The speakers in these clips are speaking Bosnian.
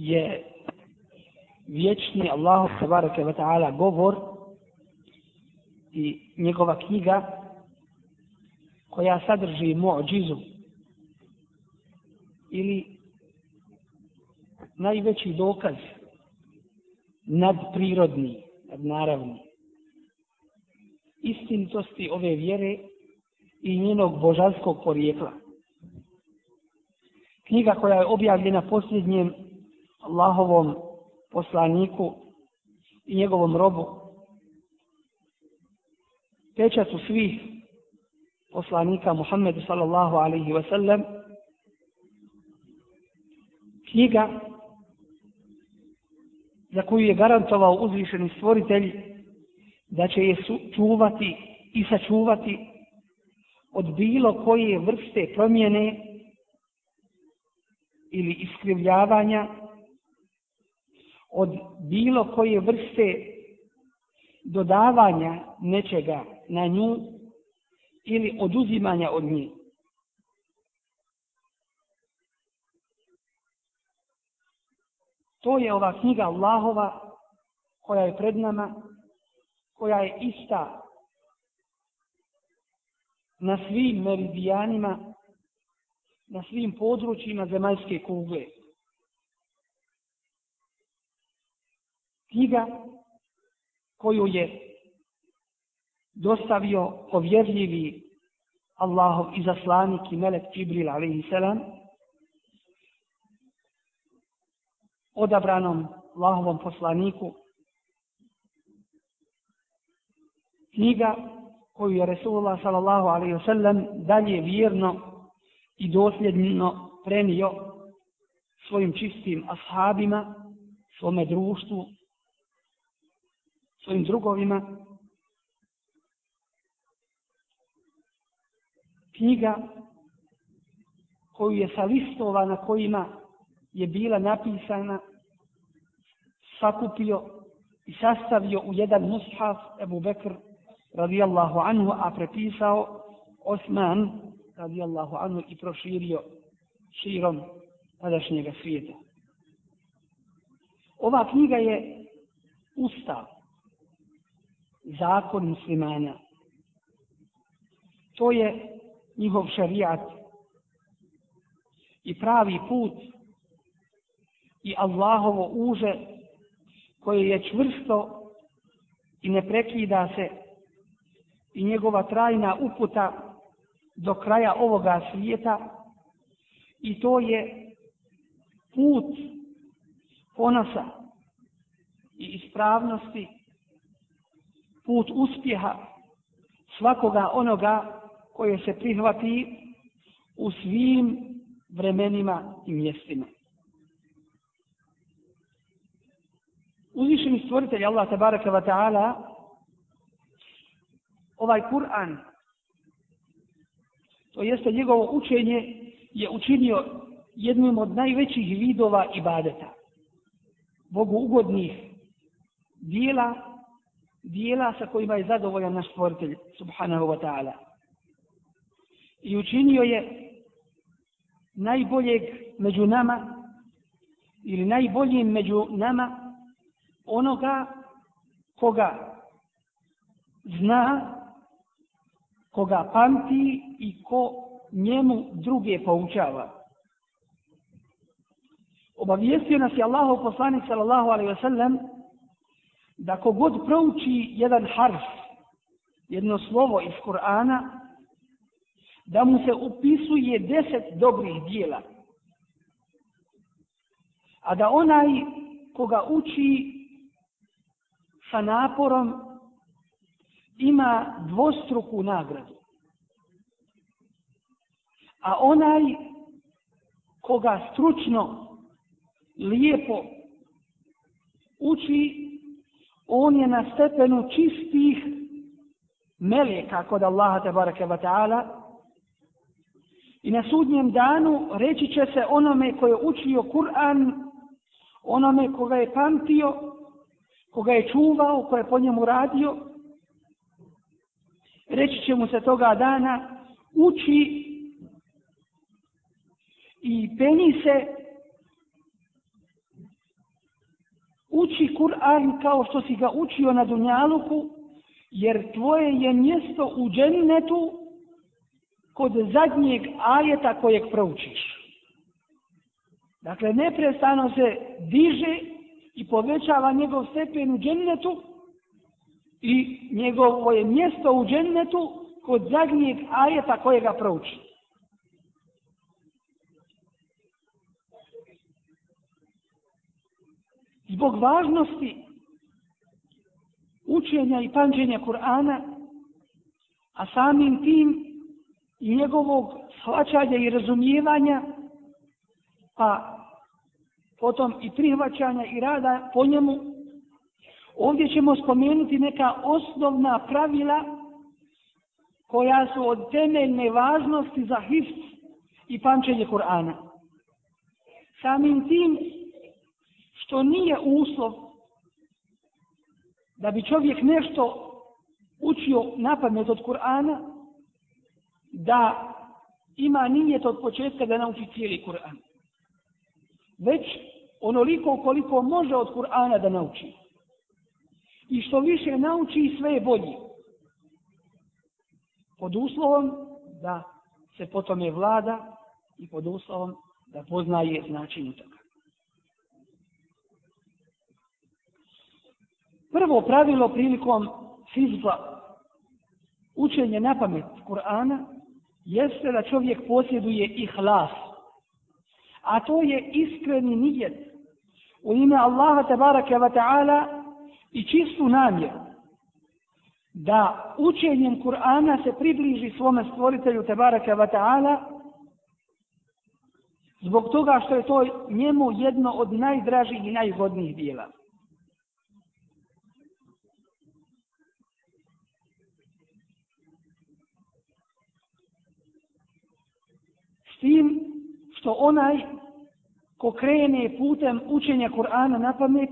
je vječni Allahu tebareke ve taala govor i njegova knjiga koja sadrži mu'džizu ili najveći dokaz nadprirodni, naravni istintosti ove vjere i njenog božanskog porijekla. Knjiga koja je objavljena posljednjem Allahovom poslaniku i njegovom robu pečat u svih poslanika Muhammedu sallallahu alaihi wa sallam knjiga za koju je garantovao uzvišeni stvoritelj da će je čuvati i sačuvati od bilo koje vrste promjene ili iskrivljavanja od bilo koje vrste dodavanja nečega na nju ili oduzimanja od nje. To je ova knjiga Allahova koja je pred nama, koja je ista na svim meridijanima, na svim područjima zemaljske kugle. knjiga koju je dostavio povjerljivi Allahov i zaslanik i melek Ibril a.s. odabranom Allahovom poslaniku knjiga koju je Resulullah sallallahu alaihi wasallam dalje vjerno i dosljedno prenio svojim čistim ashabima, svome društvu, svojim drugovima. Knjiga koju je sa listova na kojima je bila napisana sakupio i sastavio u jedan mushaf Ebu Bekr radijallahu anhu, a prepisao Osman radijallahu anhu i proširio širom tadašnjega svijeta. Ova knjiga je ustav zakon muslimana. To je njihov šarijat i pravi put i Allahovo uže koje je čvrsto i ne prekida se i njegova trajna uputa do kraja ovoga svijeta i to je put ponosa i ispravnosti put uspjeha svakoga onoga koje se prihvati u svim vremenima i mjestima. Uzvišeni stvoritelj Allah tabaraka wa ta'ala ovaj Kur'an to jeste njegovo učenje je učinio jednim od najvećih vidova ibadeta. Bogu ugodnih dijela dijela sa kojima je zadovoljan naš stvoritelj, subhanahu wa ta'ala. I učinio je najboljeg među nama, ili najboljim među nama, onoga koga zna, koga pamti i ko njemu druge poučava. Obavijestio nas je Allahov poslanik sallallahu alaihi wa sallam, da kogod prouči jedan harf, jedno slovo iz Kur'ana, da mu se upisuje deset dobrih dijela. A da onaj koga uči sa naporom ima dvostruku nagradu. A onaj koga stručno, lijepo uči on je na stepenu čistih meleka kod Allaha te bareke ve taala i na sudnjem danu reći će se onome koji je učio Kur'an onome koga je pamtio koga je čuvao koga je po njemu radio reći će mu se toga dana uči i peni se uči Kur'an kao što si ga učio na Dunjaluku, jer tvoje je mjesto u džennetu kod zadnjeg ajeta kojeg proučiš. Dakle, neprestano se diže i povećava njegov stepen u džennetu i njegovo je mjesto u džennetu kod zadnjeg ajeta kojega proučiš. zbog važnosti učenja i pamćenja Kur'ana, a samim tim i njegovog shvaćanja i razumijevanja, pa potom i prihvaćanja i rada po njemu, ovdje ćemo spomenuti neka osnovna pravila koja su od temeljne važnosti za hifz i pamćenje Kur'ana. Samim tim što nije uslov da bi čovjek nešto učio na pamet od Kur'ana, da ima nijet od početka da nauči cijeli Kur'an. Već onoliko koliko može od Kur'ana da nauči. I što više nauči, sve je bolje. Pod uslovom da se potom je vlada i pod uslovom da poznaje značinu toga. Prvo pravilo prilikom fizba učenje na pamet Kur'ana jeste da čovjek posjeduje ihlas. A to je iskreni nijet u ime Allaha tabaraka wa ta'ala i čistu namjeru da učenjem Kur'ana se približi svome stvoritelju tabaraka wa ta'ala zbog toga što je to njemu jedno od najdražih i najhodnijih dijela. tim što onaj ko krene putem učenja Kur'ana na pamet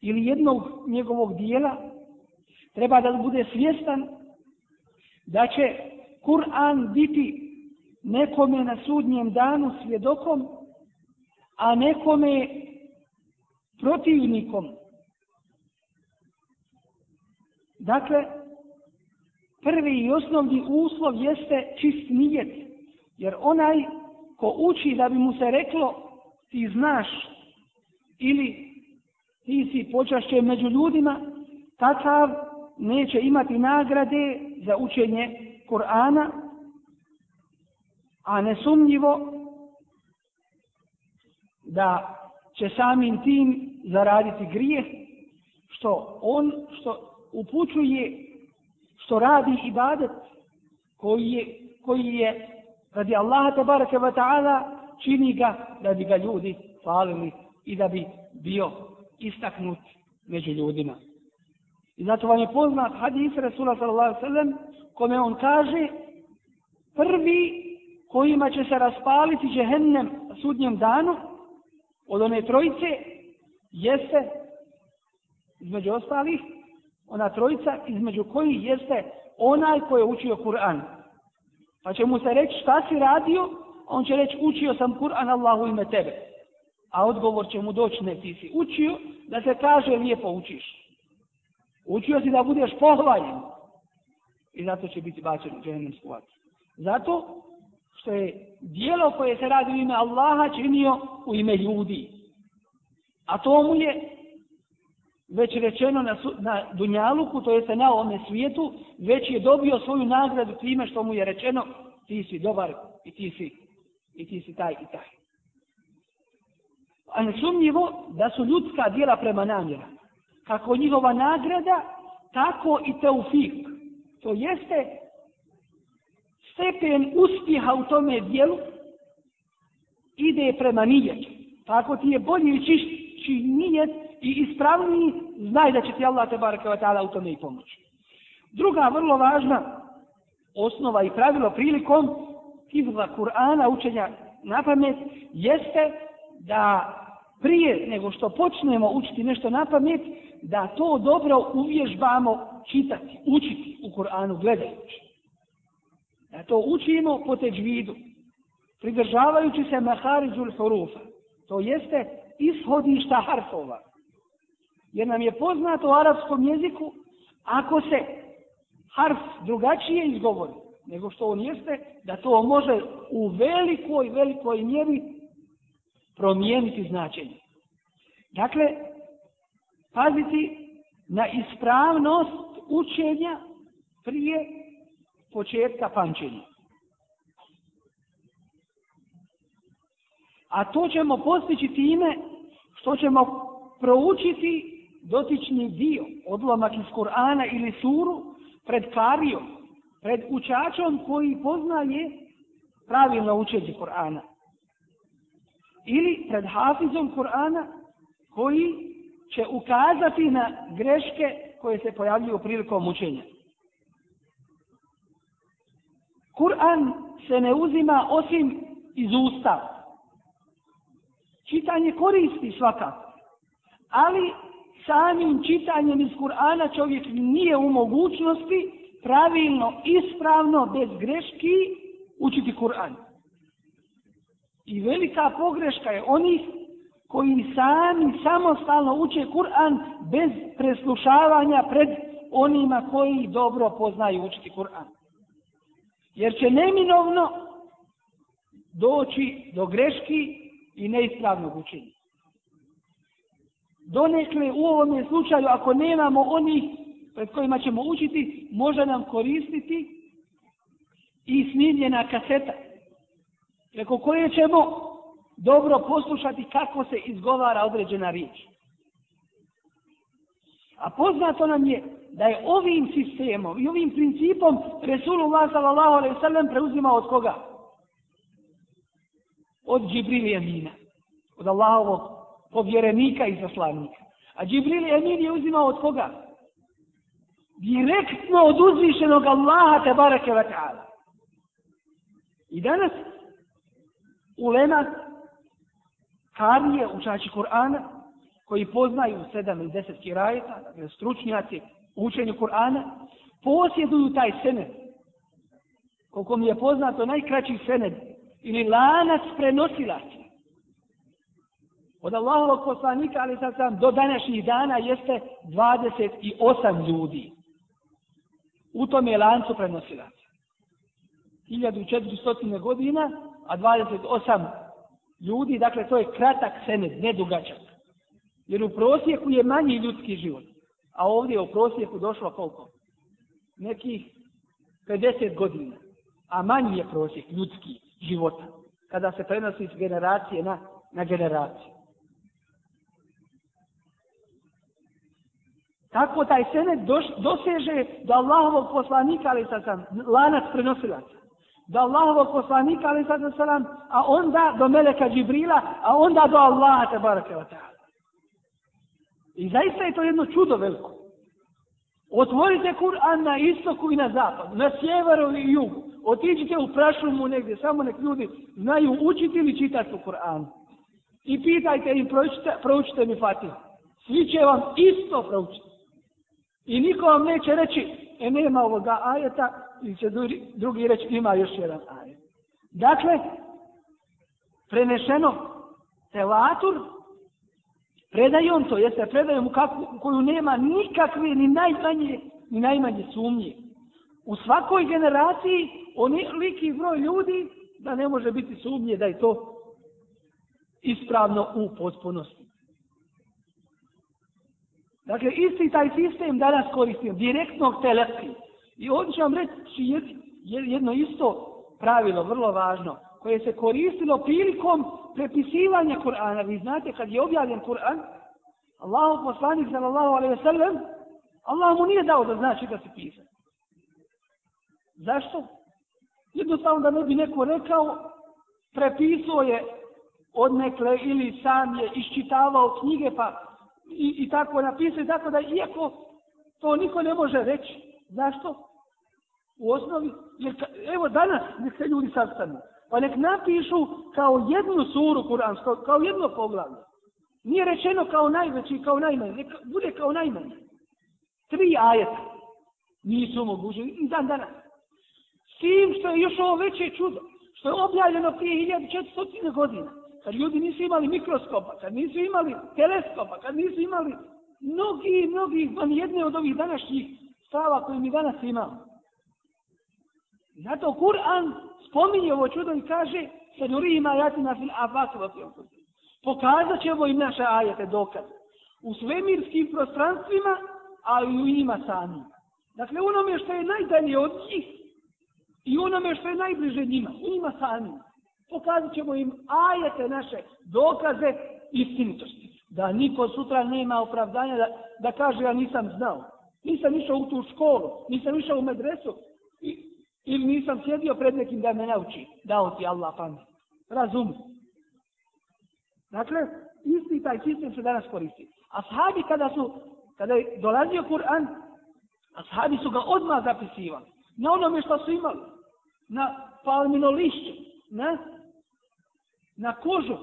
ili jednog njegovog dijela, treba da bude svjestan da će Kur'an biti nekome na sudnjem danu svjedokom, a nekome protivnikom. Dakle, prvi i osnovni uslov jeste čist nijet. Jer onaj ko uči da bi mu se reklo ti znaš ili ti si počašćen među ljudima, takav neće imati nagrade za učenje Kur'ana, a nesumnjivo da će samim tim zaraditi grije, što on što upućuje, što radi ibadet koji je, koji je radi Allaha te bareke ve taala čini ga da bi ga ljudi hvalili i da bi bio istaknut među ljudima. I zato vam je poznat hadis Resula sallallahu sallam kome on kaže prvi kojima će se raspaliti džehennem sudnjem danu od one trojice jeste između ostalih ona trojica između koji jeste onaj koji je učio Kur'an Pa će mu se reći šta si radio, on će reći učio sam Kur'an Allahu ime tebe. A odgovor će mu doći ne ti si učio, da se kaže lijepo učiš. Učio si da budeš pohvaljen. I zato će biti bačen u džehennem skuvaciju. Zato što je dijelo koje se radi u ime Allaha činio u ime ljudi. A to mu je već rečeno na, na Dunjaluku, to jeste na ovome svijetu, već je dobio svoju nagradu time što mu je rečeno ti si dobar i ti si, i ti si taj i taj. A nesumnjivo da su ljudska djela prema namjera. Kako njihova nagrada, tako i teufik. To jeste stepen uspjeha u tome dijelu ide prema nijetu. Tako ti je bolji i čišći nijet, i ispravniji, znaj da će ti Allah te bareke ve taala u tome i pomoći. Druga vrlo važna osnova i pravilo prilikom hifza Kur'ana učenja na pamet jeste da prije nego što počnemo učiti nešto na pamet, da to dobro uvježbamo čitati, učiti u Kur'anu gledajući. Da to učimo po teđvidu, pridržavajući se meharizul hurufa. To jeste ishodišta harfova. Jer nam je poznato u arapskom jeziku, ako se harf drugačije izgovori nego što on jeste, da to može u velikoj, velikoj mjeri promijeniti značenje. Dakle, paziti na ispravnost učenja prije početka pamćenja. A to ćemo postići time što ćemo proučiti dotični dio, odlomak iz Kur'ana ili suru, pred karijom, pred učačom koji poznaje pravilno učenje Kur'ana. Ili pred hafizom Kur'ana koji će ukazati na greške koje se pojavljuju prilikom učenja. Kur'an se ne uzima osim iz usta. Čitanje koristi svakako, ali samim čitanjem iz Kur'ana čovjek nije u mogućnosti pravilno, ispravno, bez greški učiti Kur'an. I velika pogreška je onih koji sami samostalno uče Kur'an bez preslušavanja pred onima koji dobro poznaju učiti Kur'an. Jer će neminovno doći do greški i neispravnog učenja donekle u ovom slučaju, ako nemamo onih pred kojima ćemo učiti, može nam koristiti i snimljena kaseta. Preko koje ćemo dobro poslušati kako se izgovara određena riječ. A poznato nam je da je ovim sistemom i ovim principom Resulullah sallallahu alejhi ve sellem preuzima od koga? Od Džibrila Amina. Od Allahovog povjerenika i zaslanika. A Džibril Emin je uzimao od koga? Direktno od uzvišenog Allaha te barake wa ta'ala. I danas ulema karije učači Kur'ana koji poznaju sedam ili deset kirajeta, dakle stručnjaci u učenju Kur'ana, posjeduju taj sened. Koliko mi je poznato, najkraći sened ili lanac prenosilaca Od Allahovog poslanika, ali sad sam, do današnjih dana jeste 28 ljudi. U tom je lancu prenosila. 1400. godina, a 28 ljudi, dakle to je kratak sened, nedugačak. Jer u prosjeku je manji ljudski život. A ovdje je u prosjeku došlo koliko? Nekih 50 godina. A manji je prosjek ljudski života. Kada se prenosi iz generacije na, na generaciju. Tako taj senet doš, doseže da Allahovog poslanika, ali sad sam, lanac prenosilaca. Da Allahovog poslanika, ali sad sam, a onda do Meleka Džibrila, a onda do Allaha, te barake wa ta'ala. I zaista je to jedno čudo veliko. Otvorite Kur'an na istoku i na zapadu, na sjeveru i jugu. Otiđite u prašumu negdje, samo nek ljudi znaju učiti ili čitati u Kur'an. I pitajte im, proučite, proučite mi Fatih. Svi će vam isto proučiti. I niko vam neće reći, e nema ovoga ajeta, i će drugi reći, ima još jedan ajet. Dakle, prenešeno telatur, predajom to, jeste predajom kakvu, koju nema nikakve ni najmanje, ni najmanje sumnje. U svakoj generaciji onoliki broj ljudi da ne može biti sumnje da je to ispravno u potpunosti. Dakle, isti taj sistem danas koristimo, direktnog telepi. I ovdje ću vam reći jedno isto pravilo, vrlo važno, koje se koristilo prilikom prepisivanja Kur'ana. Vi znate, kad je objavljen Kur'an, Allahu poslanik, sallallahu alaihi sallam, Allah mu nije dao da zna čega se pisa. Zašto? Jednostavno da ne bi neko rekao, prepisuo je od nekle ili sam je iščitavao knjige, pa i, i tako napisali, tako da iako to niko ne može reći. Zašto? U osnovi, jer evo danas nek se ljudi sastanu, pa nek napišu kao jednu suru kuransku, kao jedno poglavlje. Nije rečeno kao najveći, kao najmanji, nek bude kao najmanji. Tri ajeta nisu mogući, i dan danas. S tim što je još ovo veće čudo, što je objavljeno prije 1400 godina kad ljudi nisu imali mikroskopa, kad nisu imali teleskopa, kad nisu imali mnogi, mnogi, van jedne od ovih današnjih stava koje mi danas imamo. Zato Kur'an spominje ovo čudo i kaže se nuri ima jatina fil afak va fil kutu. Pokazat ćemo im naše ajete dokaz. U svemirskim prostranstvima, a i u njima samim. Dakle, onome što je najdalje od njih i onome što je najbliže njima, u njima samima pokazat ćemo im ajete naše dokaze istinitosti. Da niko sutra nema opravdanja da, da kaže ja nisam znao. Nisam išao u tu školu, nisam išao u medresu i, ili nisam sjedio pred nekim da me nauči. Dao ti Allah pan. Razum. Dakle, isti taj sistem se danas koristi. Ashabi kada su, kada je dolazio Kur'an, ashabi su ga odmah zapisivali. Na onome što su imali. Na palminolišću. Na na kožu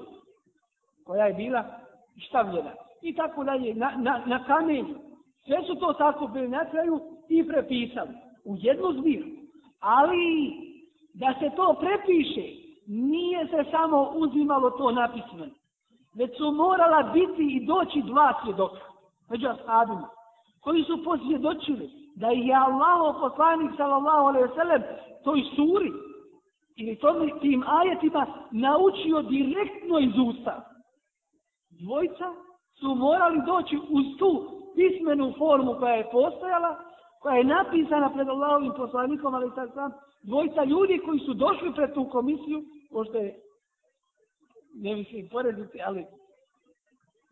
koja je bila štavljena i tako dalje, na, na, na kamenju. Sve su to tako bili na kraju i prepisali u jednu zbiru. Ali da se to prepiše, nije se samo uzimalo to napismeno. Već su morala biti i doći dva svjedoka među ashabima, koji su posvjedočili da je Allah poslanik sallallahu alaihi sallam toj suri ili to mi tim ajetima naučio direktno iz usta. Dvojca su morali doći uz tu pismenu formu koja je postojala, koja je napisana pred Allahovim poslanikom, ali sad sam, dvojca ljudi koji su došli pred tu komisiju, pošto je, ne mislim porediti, ali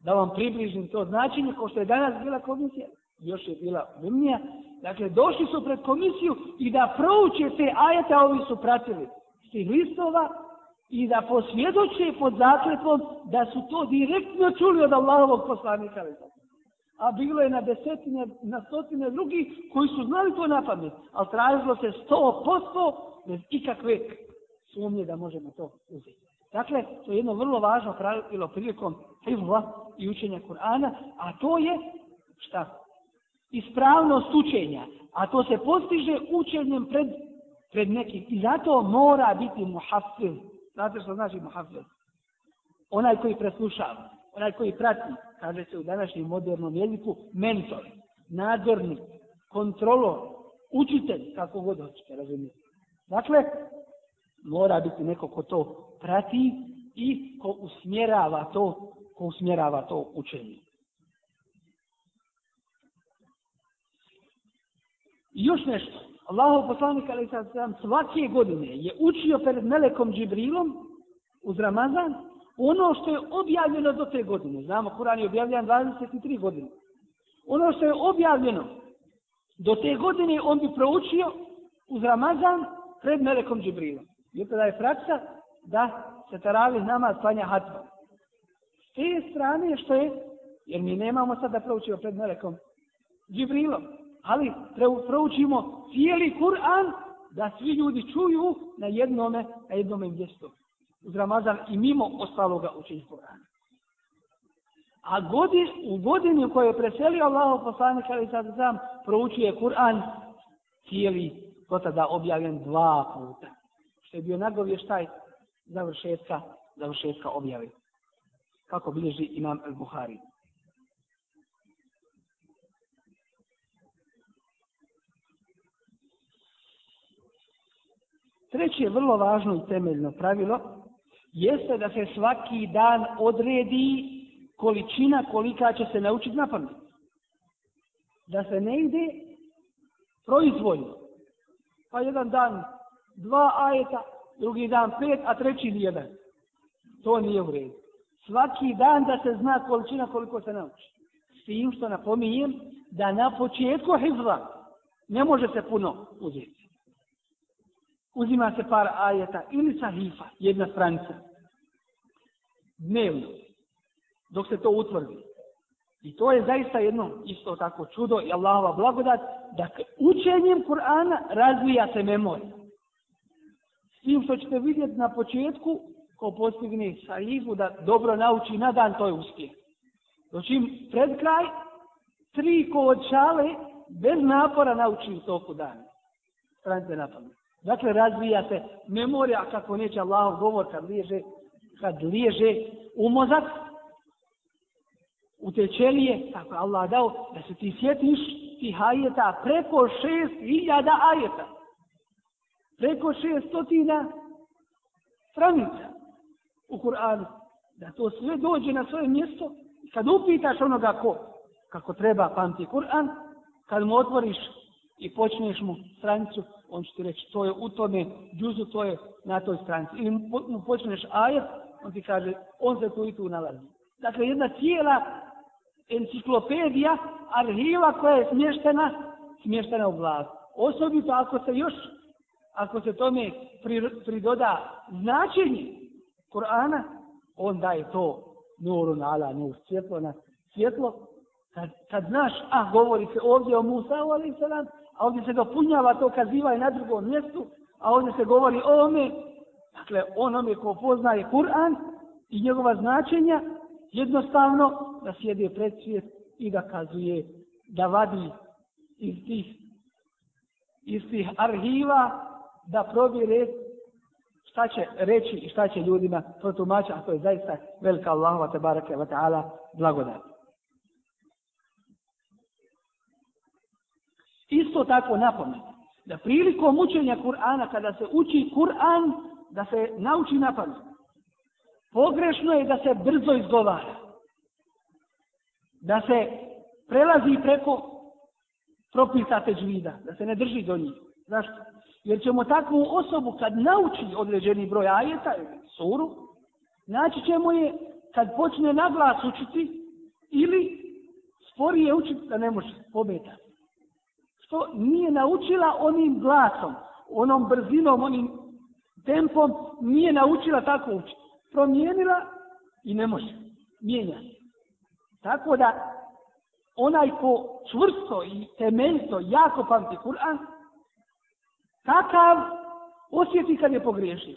da vam približim to značenje, ko što je danas bila komisija, još je bila umnija, dakle došli su pred komisiju i da prouče te ajete, a ovi su pratili tih listova i da posvjedoče pod zakletvom da su to direktno čuli od Allahovog poslanika. A bilo je na desetine, na stotine drugih koji su znali to na pamet. Ali tražilo se sto posto bez ikakve sumnje da možemo to uzeti. Dakle, to je jedno vrlo važno pravilo prilikom Hizla i učenja Kur'ana, a to je šta? Ispravnost učenja. A to se postiže učenjem pred pred nekim. I zato mora biti muhafiz. Znate što znači muhafiz? Onaj koji preslušava, onaj koji prati, kaže se u današnjem modernom jeziku, mentor, nadzornik, kontrolor, učitelj, kako god hoćete, razumijete. Dakle, mora biti neko ko to prati i ko usmjerava to, ko usmjerava to učenje. Još nešto, Allahov poslanik ali sad sam svake godine je učio pred Melekom Džibrilom uz Ramazan ono što je objavljeno do te godine. Znamo, Kur'an je objavljan 23 godine. Ono što je objavljeno do te godine on bi proučio uz Ramazan pred Melekom Džibrilom. I tada je praksa da se taravi nama slanja hatva. S te strane što je, jer mi nemamo sad da proučimo pred Melekom Džibrilom ali proučimo cijeli Kur'an da svi ljudi čuju na jednome, na jednome mjestu. Uz Ramazan i mimo ostaloga učenja Kur'ana. A godi, u godini u kojoj je preselio Allah poslanika ali sad sam, proučio je Kur'an cijeli to tada objavljen dva puta. Što je bio nagovještaj završetka, završetka objavljen. Kako bilježi imam al-Buhari. Treće je vrlo važno i temeljno pravilo, jeste da se svaki dan odredi količina kolika će se naučiti na pamet. Da se ne ide proizvoljno. Pa jedan dan dva ajeta, drugi dan pet, a treći nijedan. To nije u redu. Svaki dan da se zna količina koliko se nauči. S tim što napominjem da na početku hizva ne može se puno uzeti uzima se par ajeta ili sahifa, jedna stranica, dnevno, dok se to utvrdi. I to je zaista jedno isto tako čudo i Allahova blagodat, da učenjem Kur'ana razvija se memorija. S tim što ćete vidjeti na početku, ko postigne sahifu da dobro nauči na dan, to je uspjeh. Znači, pred kraj, tri kovod šale, bez napora nauči u toku dana. Stranice na pamet. Dakle, razvija se memorija, a kako neće Allahov govor kad liježe, kad liježe u mozak, u te ćelije, tako je Allah dao, da se ti sjetiš tih ajeta preko šest hiljada ajeta. Preko šestotina stranica u Kur'anu. Da to sve dođe na svoje mjesto, kad upitaš onoga ko, kako treba pamti Kur'an, kad mu otvoriš i počneš mu stranicu, on će ti reći to je u tome, džuzu to je na toj stranici. Ili mu počneš ajet, on ti kaže on se tu i tu nalazi. Dakle, jedna cijela enciklopedija, arhiva koja je smještena, smještena u glavu. Osobito ako se još, ako se tome pridoda značenje Korana, on daje to nuru na ala, nur, svjetlo na svjetlo. Kad, kad znaš, a govori se ovdje o Musa, ali se nam, a ovdje se dopunjava to kazivanje na drugom mjestu, a ovdje se govori o ome, dakle onome ko poznaje Kur'an i njegova značenja, jednostavno da sjede pred svijet i da kazuje, da vadi iz tih, iz tih arhiva, da provjere šta će reći i šta će ljudima protumaći, a to je zaista velika Allahova tebara kevata'ala blagodat. Isto tako napomen, da prilikom učenja Kur'ana, kada se uči Kur'an, da se nauči na pamet. Pogrešno je da se brzo izgovara. Da se prelazi preko propisa teđvida, da se ne drži do njih. Zašto? Jer ćemo takvu osobu kad nauči određeni broj ajeta ili suru, naći ćemo je kad počne na glas učiti ili sporije učiti da ne može pobetati što nije naučila onim glasom, onom brzinom, onim tempom, nije naučila tako učiti. Promijenila i ne može. Mijenja se. Tako da, onaj ko čvrsto i temeljito jako pamti Kur'an, takav osjeti kad je pogriješio.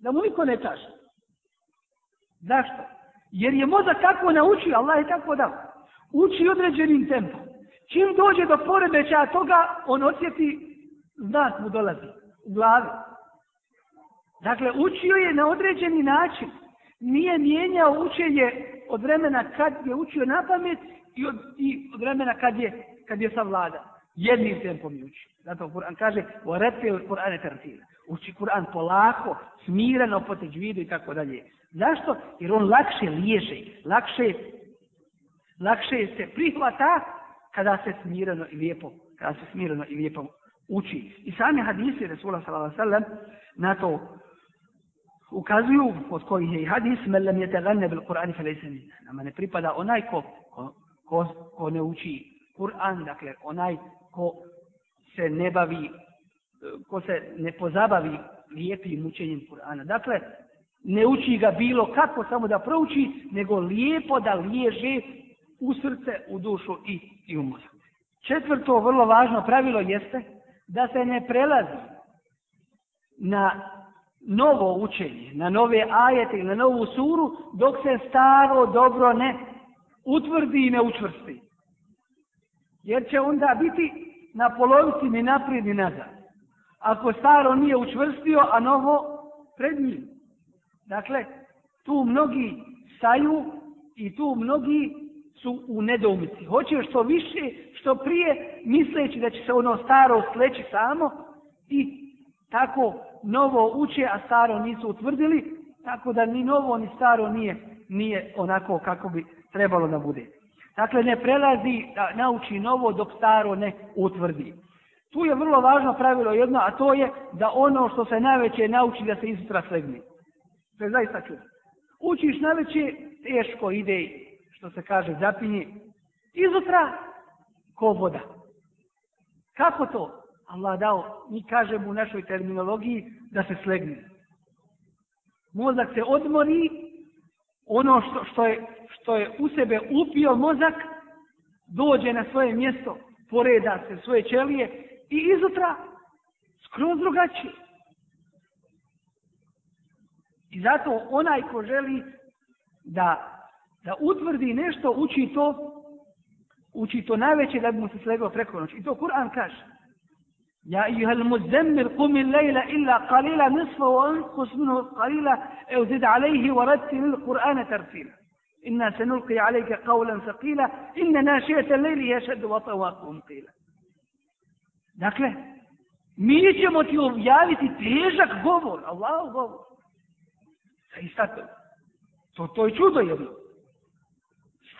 Da mu niko ne kaže. Zašto? Jer je mozak kako naučio, Allah je tako dao. Uči određenim tempom. Čim dođe do poremećaja toga, on osjeti znak mu dolazi u glavi. Dakle, učio je na određeni način. Nije mijenjao učenje od vremena kad je učio na pamet i od, i od vremena kad je, kad je savlada. Jednim tempom je učio. Zato Kur'an kaže, o retfil Kur'an je tartina. Uči Kur'an polako, smireno, po teđvidu i tako dalje. Zašto? Jer on lakše liježe, lakše, lakše se prihvata kada se smireno i lijepo, kada se smireno i lijepo uči. I sami hadisi Resula sallallahu sallam na to ukazuju od kojih je hadis me lem je tegane bil Kur'an i felesenin. Nama ne pripada onaj ko, ko, ko, ko ne uči Kur'an, dakle onaj ko se ne bavi, ko se ne pozabavi lijepim učenjem Kur'ana. Dakle, ne uči ga bilo kako samo da prouči, nego lijepo da liježe u srce, u dušu i, i u mozak. Četvrto vrlo važno pravilo jeste da se ne prelazi na novo učenje, na nove ajete, na novu suru, dok se staro dobro ne utvrdi i ne učvrsti. Jer će onda biti na polovici ni naprijed ni nazad. Ako staro nije učvrstio, a novo pred njim. Dakle, tu mnogi saju i tu mnogi su u nedoumici. Hoće još što više, što prije, misleći da će se ono staro sleći samo i tako novo uče, a staro nisu utvrdili, tako da ni novo ni staro nije nije onako kako bi trebalo da bude. Dakle, ne prelazi da nauči novo dok staro ne utvrdi. Tu je vrlo važno pravilo jedno, a to je da ono što se najveće nauči da se izutra slegne. To je zaista čudno. Učiš najveće, teško ide što se kaže, zapinje izutra ko voda. Kako to? Allah dao, mi kažemo u našoj terminologiji, da se slegne. Mozak se odmori, ono što, što, je, što je u sebe upio mozak, dođe na svoje mjesto, poreda se svoje ćelije i izutra skroz drugačije. I zato onaj ko želi da da utvrdi nešto, uči to, uči to najveće da bi mu se slegao preko noć. I to Kur'an kaže. Ja ihal muzzemmir kumi lejla illa qalila nisva wa anqus minhu qalila eu zid alejhi wa rattil Kur'ana tartila. إنا سنلقي عليك قولا ثقيلا إن ناشئة الليل هي أشد وطئا وأقوم قيلا Dakle, mi ćemo ti objaviti težak govor, Allahov govor. Sa istatom. To, to je čudo jedno.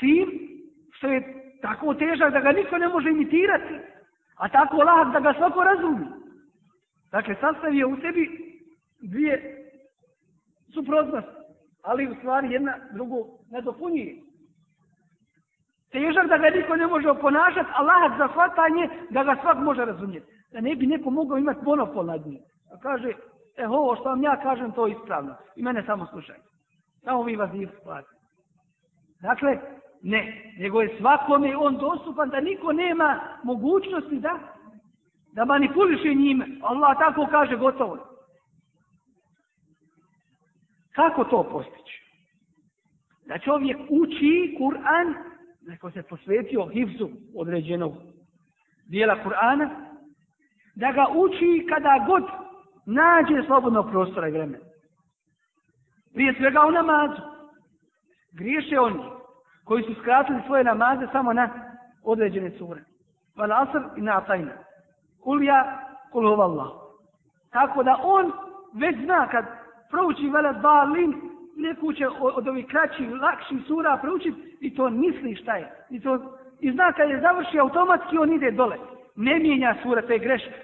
tim što je tako težak da ga niko ne može imitirati, a tako lahak da ga svako razumi. Dakle, sastavio u sebi dvije suprotnosti, ali u stvari jedna drugu ne dopunjuje. Težak da ga niko ne može oponašati, a lahak za hvatanje da ga svak može razumjeti. Da ne bi neko mogao imati monopol nad njim. A kaže, e ovo što vam ja kažem, to je ispravno. I mene samo slušajte. Samo vi vas nije Dakle, Ne, nego je svakome on dostupan da niko nema mogućnosti da da manipuliše njime. Allah tako kaže gotovo. Kako to postići? Da čovjek uči Kur'an, neko se posvetio hivzu određenog dijela Kur'ana, da ga uči kada god nađe slobodno prostora i vremena. Prije svega u namazu. Griješe oni, koji su skratili svoje namaze samo na određene sure. Val asr i na atajna. Kul ja, kul Allah. Tako da on već zna kad prouči vele balin, neku će od ovih kraćih, lakših sura proučit i to misli šta je. I, to, I zna kad je završi automatski on ide dole. Ne mijenja sura, to je greška.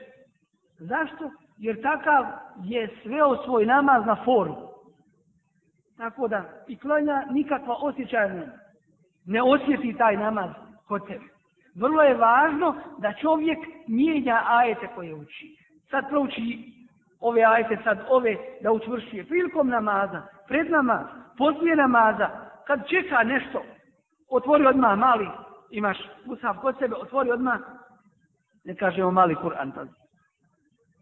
Zašto? Jer takav je sveo svoj namaz na formu. Tako da, i klanja nikakva osjećaja nema ne osjeti taj namaz kod tebe. Vrlo je važno da čovjek mijenja ajete koje uči. Sad prouči ove ajete, sad ove, da učvršuje prilikom namaza, pred namaz, poslije namaza, kad čeka nešto, otvori odmah mali, imaš usav kod sebe, otvori odmah, ne kažemo mali Kur'an, pazi.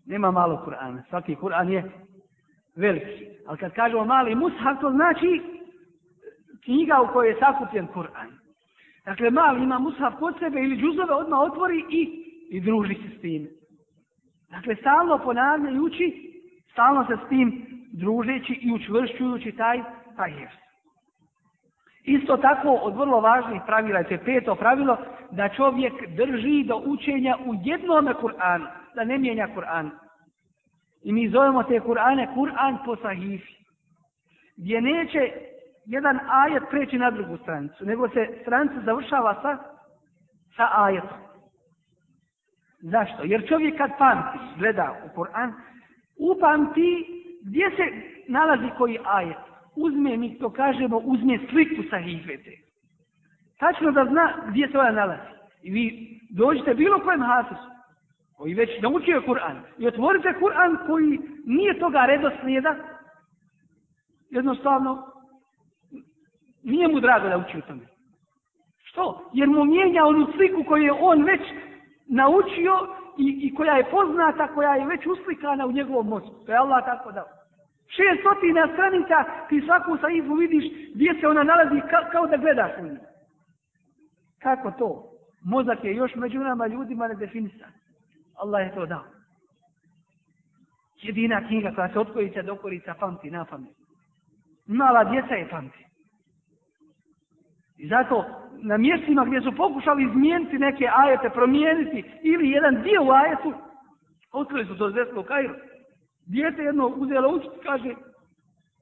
Nema malo Kur'ana, svaki Kur'an je veliki. Ali kad kažemo mali mushaf, to znači knjiga u kojoj je sakupljen Kur'an. Dakle, mali ima mushaf kod sebe ili džuzove odmah otvori i, i druži se s tim. Dakle, stalno ponavljajući, stalno se s tim družeći i učvršćujući taj, taj jes. Isto tako, od vrlo važnih pravila, to je peto pravilo, da čovjek drži do učenja u jednom Kur'anu, da ne mijenja Kur'an. I mi zovemo te Kur'ane Kur'an po sahifi. Gdje neće jedan ajet preći na drugu stranicu, nego se stranica završava sa, sa ajetom. Zašto? Jer čovjek kad pamti, gleda u Koran, upamti gdje se nalazi koji ajet. Uzme, mi to kažemo, uzme sliku sa hizvete. Tačno da zna gdje se ona nalazi. I vi dođite bilo kojem hafizu, koji već naučio Kur'an, i otvorite Kur'an koji nije toga redoslijeda, jednostavno Nije mu drago da uči o tome. Što? Jer mu mijenja onu sliku koju je on već naučio i, i koja je poznata, koja je već uslikana u njegovom mozgu. To je Allah tako dao. Šestotina stranica ti svaku sajifu vidiš gdje se ona nalazi ka, kao da gledaš u nju. Kako to? Mozak je još među nama ljudima nedefinisan. Allah je to dao. Jedina knjiga koja se od korica do korica pamti na pamet. Mala djeca je pamti. I zato na mjestima gdje su pokušali izmijeniti neke ajete, promijeniti ili jedan dio u ajetu, otkrili su to zvjetlo u Kairu. Dijete jedno uzelo učit, kaže,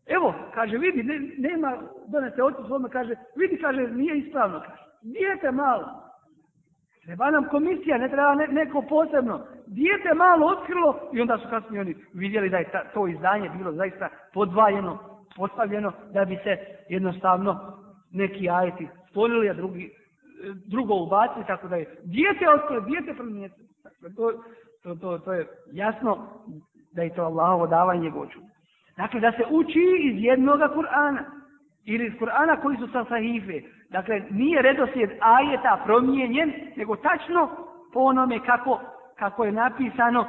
evo, kaže, vidi, ne, nema, donese oči svome, kaže, vidi, kaže, nije ispravno, kaže, dijete malo. Treba nam komisija, ne treba ne, neko posebno. Dijete malo otkrilo i onda su kasnije oni vidjeli da je ta, to izdanje bilo zaista podvaljeno, postavljeno da bi se jednostavno neki ajeti stvorili, a drugi, drugo ubacili, tako da je dijete ostale, dijete promijete. Dakle, to, to, to, to je jasno da je to Allahovo davanje gođu. Dakle, da se uči iz jednog Kur'ana ili iz Kur'ana koji su sa sahife. Dakle, nije redosljed ajeta promijenjen, nego tačno po onome kako, kako je napisano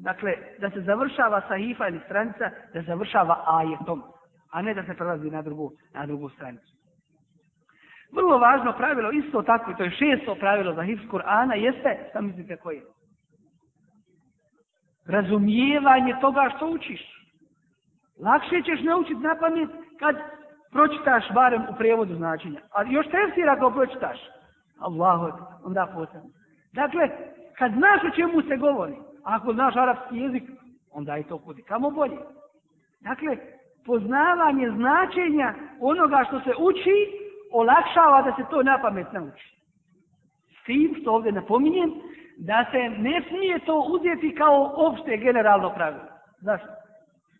Dakle, da se završava sahifa ili stranica, da završava ajetom, a ne da se prelazi na drugu, na drugu stranicu. Vrlo važno pravilo, isto tako, to je šesto pravilo za Hifz Kur'ana, jeste, šta mislite koje? Razumijevanje toga što učiš. Lakše ćeš naučiti na pamet kad pročitaš barem u prevodu značenja. A još tresira ako pročitaš. Allahu ekber, onda posebno. Dakle, kad znaš o čemu se govori, ako znaš arapski jezik, onda je to kudi. Kamo bolje? Dakle, poznavanje značenja onoga što se uči olakšava da se to na pamet nauči. S tim što ovdje napominjem, da se ne smije to uzeti kao opšte generalno pravilo. Zašto?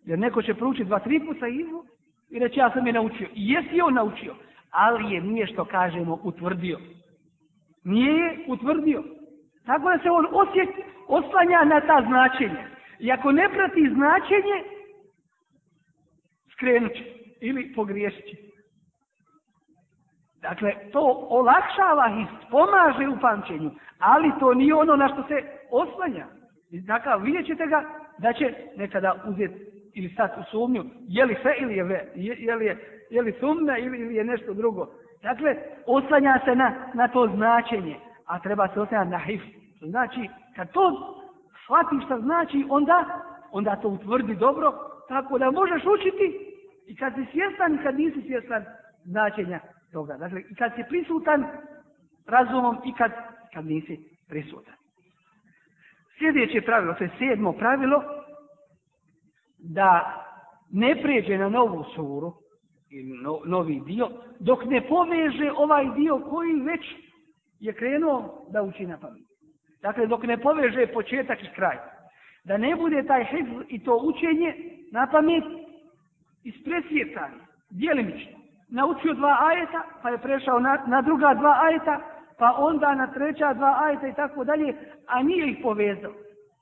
Jer neko će proučiti dva, tri puta Ivu i reći ja sam je naučio. I jesi je on naučio, ali je nije što kažemo utvrdio. Nije je utvrdio. Tako da se on osjeć, oslanja na ta značenja. I ako ne prati značenje, skrenut će ili pogriješit će. Dakle, to olakšava i pomaže u pamćenju, ali to nije ono na što se oslanja. Dakle, vidjet ćete ga da će nekada uzeti ili sad u sumnju, je li fe ili je ve, je, je, li, je, je li sumna ili, ili je nešto drugo. Dakle, oslanja se na, na to značenje, a treba se oslanjati na hif. Znači, kad to shvatiš šta znači, onda, onda to utvrdi dobro, tako da možeš učiti i kad si svjestan i kad nisi svjestan značenja toga. Dakle, i kad si prisutan razumom i kad, kad nisi prisutan. Sljedeće pravilo, to je sedmo pravilo, da ne prijeđe na novu suru, ili no, novi dio, dok ne poveže ovaj dio koji već je krenuo da uči na pamet. Dakle, dok ne poveže početak i kraj. Da ne bude taj hez i to učenje na pamet ispresvjetan, djelimično naučio dva ajeta, pa je prešao na, na druga dva ajeta, pa onda na treća dva ajeta i tako dalje, a nije ih povezao.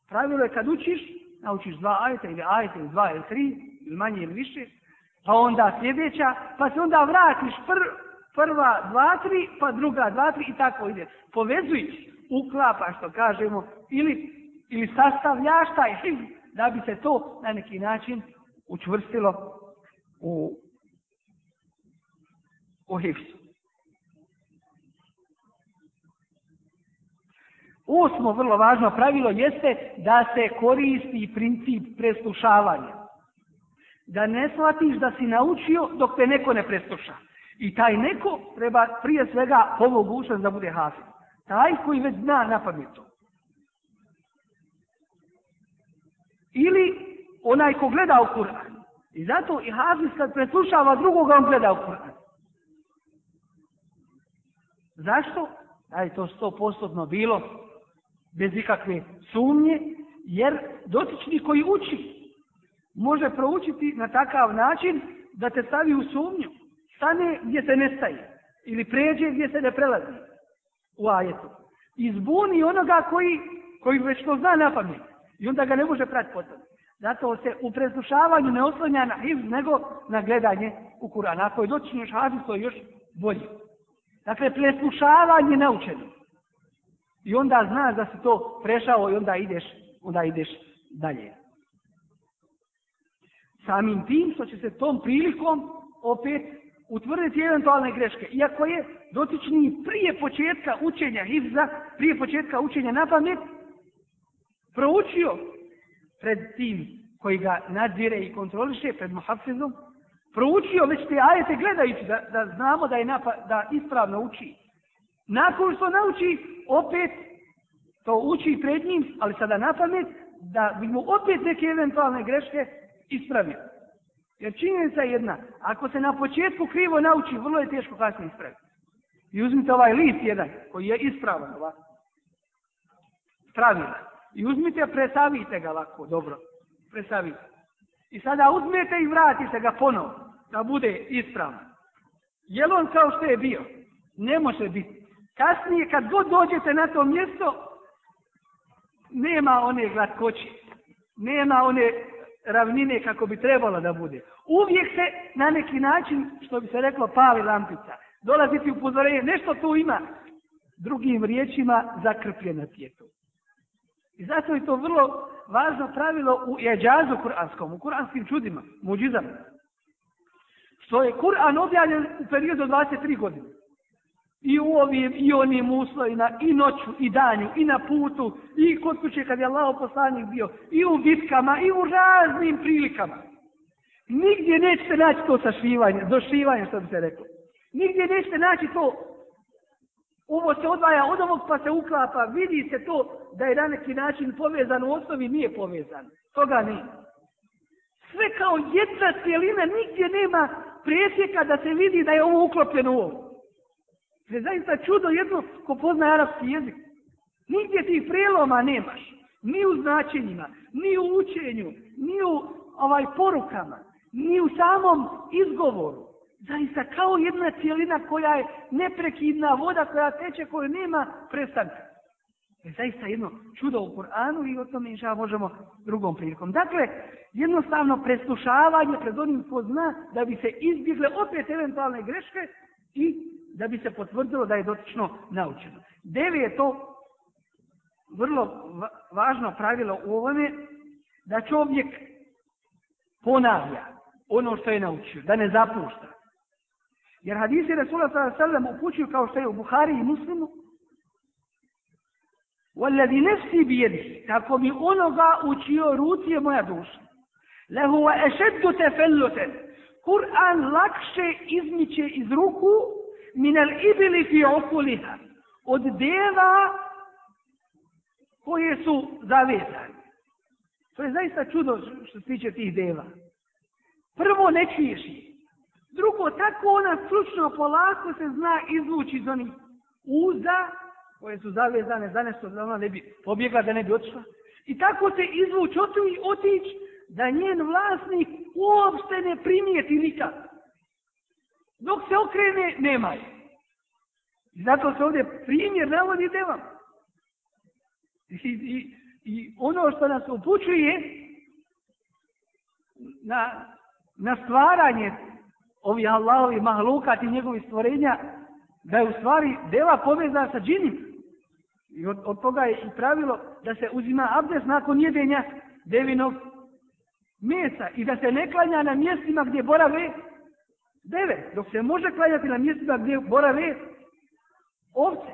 Pravilo je kad učiš, naučiš dva ajeta ili ajeta ili dva ili tri, ili manje ili više, pa onda sljedeća, pa se onda vratiš pr, prva dva, tri, pa druga dva, tri i tako ide. Povezujiš, uklapaš, što kažemo, ili, ili sastavljaš taj hiv, da bi se to na neki način učvrstilo u u hifzu. Osmo vrlo važno pravilo jeste da se koristi princip preslušavanja. Da ne shvatiš da si naučio dok te neko ne presluša. I taj neko treba prije svega pomogućen da bude hafiz. Taj koji već zna na pamjetu. Ili onaj ko gleda u Kur'an. I zato i hafiz kad preslušava drugoga, on gleda u Kur'an. Zašto? Da je to sto postupno bilo bez ikakve sumnje, jer dotični koji uči može proučiti na takav način da te stavi u sumnju. Stane gdje se ne staje ili pređe gdje se ne prelazi u ajetu. Izbuni onoga koji, koji već to zna na pamet i onda ga ne može prati potom. Zato se u preslušavanju ne oslanja na hiv, nego na gledanje u Kur'an. Ako je dotični još hafiz, to je još bolje. Dakle, preslušavanje naučeno. I onda znaš da si to prešao i onda ideš, onda ideš dalje. Samim tim što će se tom prilikom opet utvrditi eventualne greške. Iako je dotični prije početka učenja Hivza, prije početka učenja na pamet, proučio pred tim koji ga nadzire i kontroliše pred Mohafizom, proučio već te ajete gledajući da, da znamo da je napa, da ispravno uči. Nakon što nauči, opet to uči pred njim, ali sada na pamet, da bi mu opet neke eventualne greške ispravio. Jer činjenica je jedna, ako se na početku krivo nauči, vrlo je teško kasnije ispraviti. I uzmite ovaj list jedan, koji je ispravan ovako. Pravila. I uzmite, presavite ga ovako, dobro. Presavite. I sada uzmete i vratite ga ponovno da bude ispravan. Je on kao što je bio? Ne može biti. Kasnije, kad god dođete na to mjesto, nema one glatkoće. Nema one ravnine kako bi trebalo da bude. Uvijek se na neki način, što bi se reklo, pali lampica. Dolaziti upozorenje, nešto tu ima. Drugim riječima, zakrpljena tijetu. I zato je to vrlo važno pravilo u jeđazu kuranskom, u kuranskim čudima, muđizama što je Kur'an objavljen u periodu 23 godine. I u ovim, i onim uslovima, i noću, i danju, i na putu, i kod kuće kad je Allah poslanik bio, i u bitkama, i u raznim prilikama. Nigdje nećete naći to sašivanje, došivanje, što bi se reklo. Nigdje nećete naći to, ovo se odvaja od ovog pa se uklapa, vidi se to da je na neki način povezan u osnovi, nije povezan. Toga nije. Sve kao jedna cijelina, nigdje nema presjeka da se vidi da je ovo uklopljeno u ovo. Je zaista čudo jedno ko poznaje arapski jezik. Nigdje ti preloma nemaš. Ni u značenjima, ni u učenju, ni u ovaj porukama, ni u samom izgovoru. Zaista kao jedna cijelina koja je neprekidna voda koja teče koju nema prestanka je zaista jedno čudo u Kur'anu i o tome inša možemo drugom prilikom. Dakle, jednostavno preslušavanje pred onim ko zna da bi se izbjegle opet eventualne greške i da bi se potvrdilo da je dotično naučeno. Devi je to vrlo važno pravilo u ovome da čovjek ponavlja ono što je naučio, da ne zapušta. Jer hadisi Resulata Selem upućuju kao što je u Buhari i Muslimu, والذي نفسي بيده تاكو بي اونغا اوچيو روتي مويا دوش لهو اشد تفلتا قران لاكشي ازميچي از روكو من الابل في عقولها od deva koje su zavezane. To je zaista čudo što se tiče tih deva. Prvo, ne čuješ je. Drugo, tako ona slučno polako se zna izvući iz onih uza koje su zavezane za nešto da ona ne bi pobjegla, da ne bi otišla. I tako se izvuć otići otić, da njen vlasnik uopšte ne primijeti nikad. Dok se okrene, nema je. I zato se ovdje primjer navodi vam. I, i, I ono što nas upućuje na, na stvaranje ovih Allahovih mahlukat i njegovih stvorenja, da je u stvari deva povezana sa džinima. I od, od toga je i pravilo da se uzima abdes nakon jedenja devinog mjesa i da se ne klanja na mjestima gdje borave deve, dok se može klanjati na mjestima gdje borave ovce.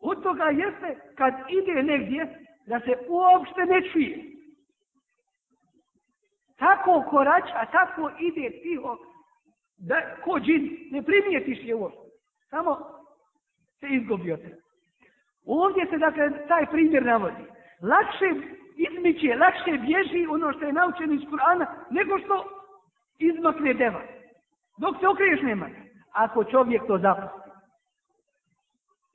Od toga jeste kad ide negdje da se uopšte ne čuje. Tako korača, tako ide tiho, da ko džin, ne primijetiš je uopšte. Samo se izgubio treba. Ovdje se dakle taj primjer navodi. Lakše izmiće, lakše bježi ono što je naučeno iz Kur'ana nego što izmakne deva. Dok se okriješ nema. Ako čovjek to zapusti.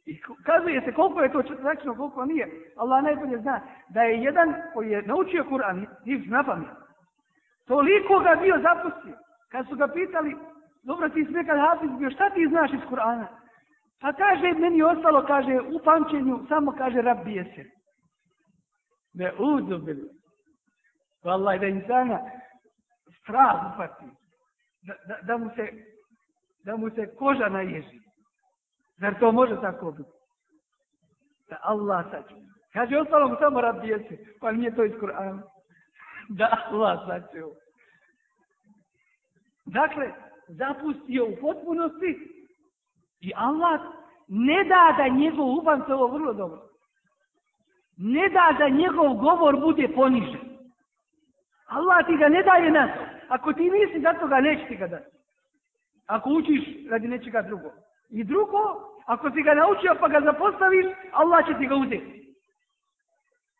I kazuje se koliko je to četvrčno, koliko nije. Allah najbolje zna da je jedan koji je naučio Kur'an, nije zna pamet. Toliko ga bio zapustio. Kad su ga pitali, dobro ti si nekad hafiz bio, šta ti znaš iz Kur'ana? Pa kaže, meni ostalo, kaže, u pamćenju, samo kaže, rabije se. Ne uzubili. Valaj, da insana strah upati. Da, da, da, mu se, da mu se koža naježi. Zar to može tako biti? Da Allah sačuva. Kaže, ostalo mu samo rabije se. Pa nije to iz Kur'ana. Da Allah sačuva. Dakle, zapustio u potpunosti I Allah ne da da njegov uban, to je vrlo dobro. Ne da da njegov govor bude ponižen. Allah ti ga ne daje na to. Ako ti misli da to ga neće ti ga dati. Ako učiš radi nečega drugo. I drugo, ako si ga naučio pa ga zapostaviš, Allah će ti ga uzeti.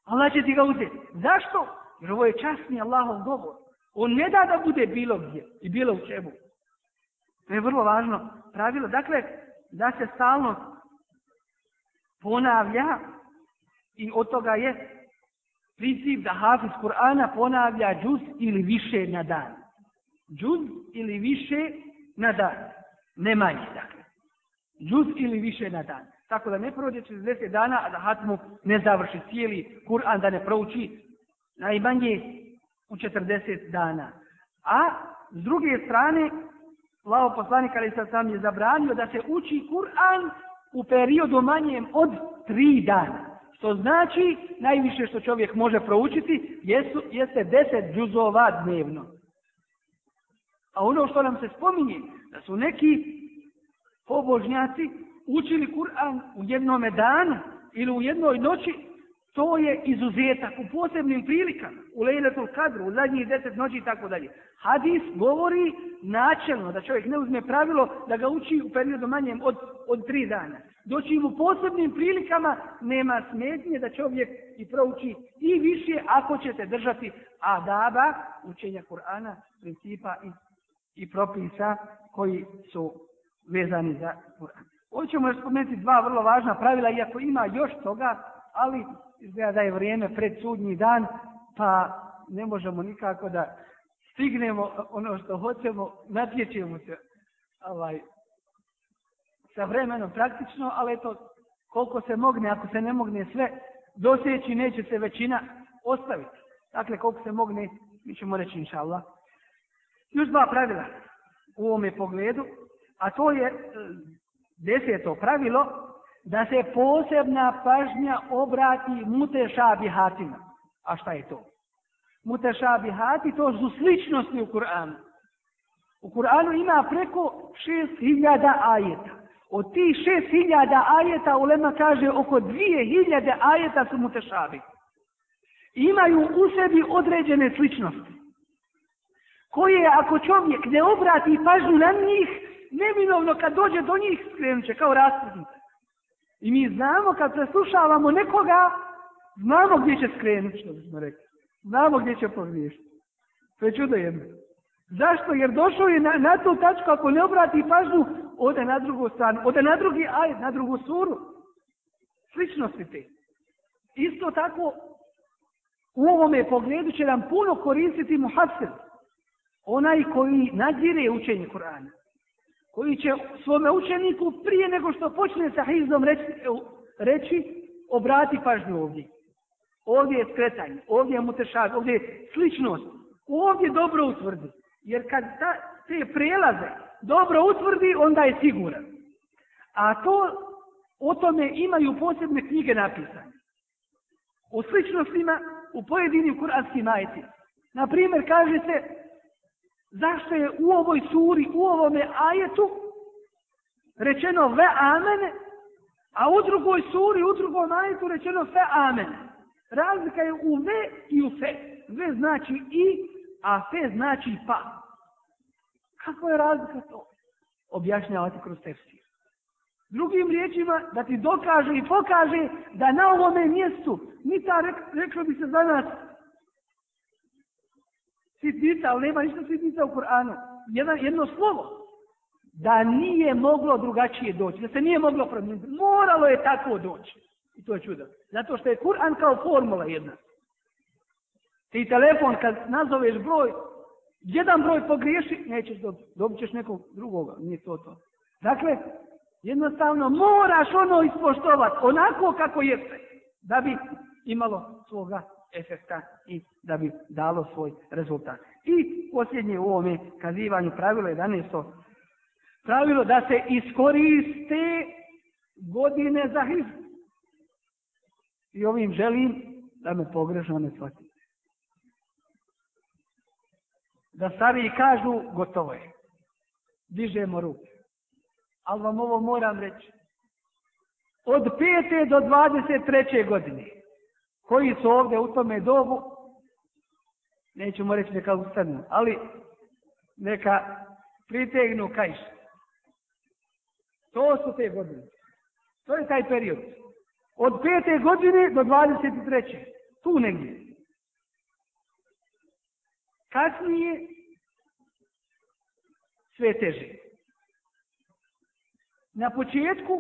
Allah će ti ga uzeti. Zašto? Jer ovo je časni Allahov govor. On ne da da bude bilo gdje i bilo u čemu. To je vrlo važno pravilo. Dakle, da se stalno ponavlja i od toga je princip da Hafiz Kur'ana ponavlja džuz ili više na dan. Džuz ili više na dan. Ne manje, dakle. Džuz ili više na dan. Tako da ne prođe 60 dana, a da Hatmu ne završi cijeli Kur'an, da ne prouči najmanje u 40 dana. A s druge strane, Allaho poslanik ali sad sam je zabranio da se uči Kur'an u periodu manjem od tri dana. Što znači najviše što čovjek može proučiti jesu, jeste deset džuzova dnevno. A ono što nam se spominje da su neki pobožnjaci učili Kur'an u jednome danu ili u jednoj noći To je izuzetak u posebnim prilikama, u lejletul kadru, u zadnjih deset noći i tako dalje. Hadis govori načelno da čovjek ne uzme pravilo da ga uči u periodu manjem od, od tri dana. Doći u posebnim prilikama nema smetnje da čovjek i prouči i više ako ćete držati adaba, učenja Kur'ana, principa i, i propisa koji su vezani za Kur'an. Hoćemo još spomenuti dva vrlo važna pravila, iako ima još toga, ali izgleda je vrijeme pred sudnji dan, pa ne možemo nikako da stignemo ono što hoćemo, natječemo se ovaj, sa vremenom praktično, ali to koliko se mogne, ako se ne mogne sve, dosjeći neće se većina ostaviti. Dakle, koliko se mogne, mi ćemo reći inša Allah. Još dva pravila u ovome pogledu, a to je eh, deseto pravilo, da se posebna pažnja obrati muteša bihatina. A šta je to? Muteša bihati to su sličnosti u Kur'anu. U Kur'anu ima preko 6000 ajeta. Od tih 6000 ajeta ulema kaže oko 2000 ajeta su mutešabi. Imaju u sebi određene sličnosti. Koje ako čovjek ne obrati pažnju na njih, neminovno kad dođe do njih skrenut će kao rastrznice. I mi znamo kad preslušavamo nekoga, znamo gdje će skrenuti, što bismo rekli. Znamo gdje će pogriješiti. To je čudo jedno. Zašto? Jer došao je na, na tu tačku, ako ne obrati pažnju, ode na drugu stranu, ode na drugi aj, na drugu suru. Slično si ti. Isto tako, u ovome pogledu će nam puno koristiti muhasir. Onaj koji nadire učenje Korana koji će svome učeniku prije nego što počne sa hizdom reći, reći obrati pažnju ovdje. Ovdje je skretanje, ovdje je mutešak, ovdje je sličnost. Ovdje dobro utvrdi. Jer kad ta, te prelaze dobro utvrdi, onda je siguran. A to o tome imaju posebne knjige napisane. O sličnostima u pojedinim kuranskim ajetima. Naprimjer, kaže se zašto je u ovoj suri, u ovome ajetu, rečeno ve amene, a u drugoj suri, u drugom ajetu rečeno fe amene. Razlika je u ve i u fe. Ve znači i, a fe znači pa. Kako je razlika to? Objašnjavati kroz tefsir. Drugim riječima, da ti dokaže i pokaže da na ovome mjestu, ni ta rek, reklo bi se za nas, sitnica, ali nema ništa sitnica u Koranu. Jedno, jedno slovo. Da nije moglo drugačije doći, da se nije moglo promijeniti. Moralo je tako doći. I to je čudo. Zato što je Kur'an kao formula jedna. Ti telefon, kad nazoveš broj, jedan broj pogriješi, nećeš dobiti. Dobit ćeš nekog drugoga. Nije to to. Dakle, jednostavno moraš ono ispoštovati onako kako jeste. Da bi imalo svoga efekta i da bi dalo svoj rezultat. I posljednje u ovome kazivanju pravilo 11. Pravilo da se iskoriste godine za hiz. I ovim želim da me pogrešno ne shvatim. Da stariji kažu gotovo je. Dižemo ruke. Ali vam ovo moram reći. Od 5. do 23. godine koji su ovdje u tome dobu, nećemo reći neka ustanu, ali neka pritegnu kajš. To su te godine. To je taj period. Od pete godine do 23. Tu negdje. Kasnije sve teže. Na početku,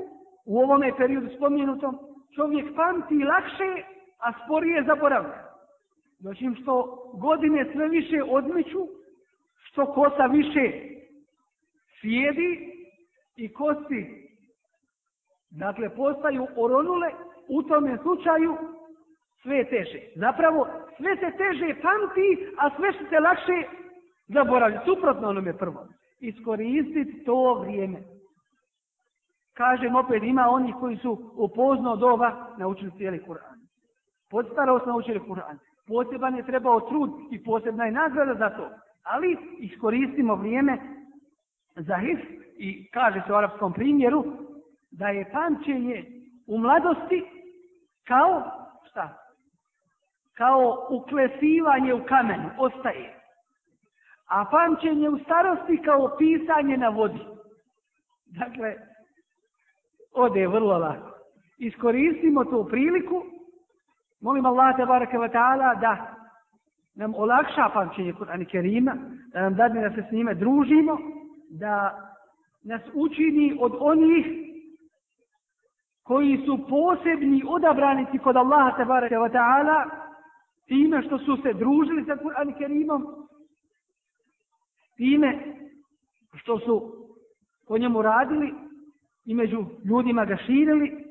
u ovome periodu spomenutom, čovjek pamti lakše a sporije zaboravlja. Znači što godine sve više odmiču, što kosa više sjedi i kosti dakle, postaju oronule, u tome slučaju sve je teže. Zapravo sve se teže pamti, a sve što se lakše zaboravlja. Suprotno onom je prvo. Iskoristiti to vrijeme. Kažem opet, ima onih koji su upoznao doba naučili cijeli kurat. Podstara osnovna učenja Kur'an. Poseban je trebao trud i posebna je nagrada za to. Ali iskoristimo vrijeme za hif i kaže se u arapskom primjeru da je pamćenje u mladosti kao šta? Kao uklesivanje u kamen, ostaje. A pamćenje u starosti kao pisanje na vodi. Dakle, ode vrlo lako. Iskoristimo tu priliku Molim Allah te baraka wa ta'ala da nam olakša pamćenje Kur'ana Kerima, da nam dadne da se s njime družimo, da nas učini od onih koji su posebni odabranici kod Allaha te baraka wa ta'ala time što su se družili sa Kur'an Kerimom, time što su po njemu radili i među ljudima ga širili,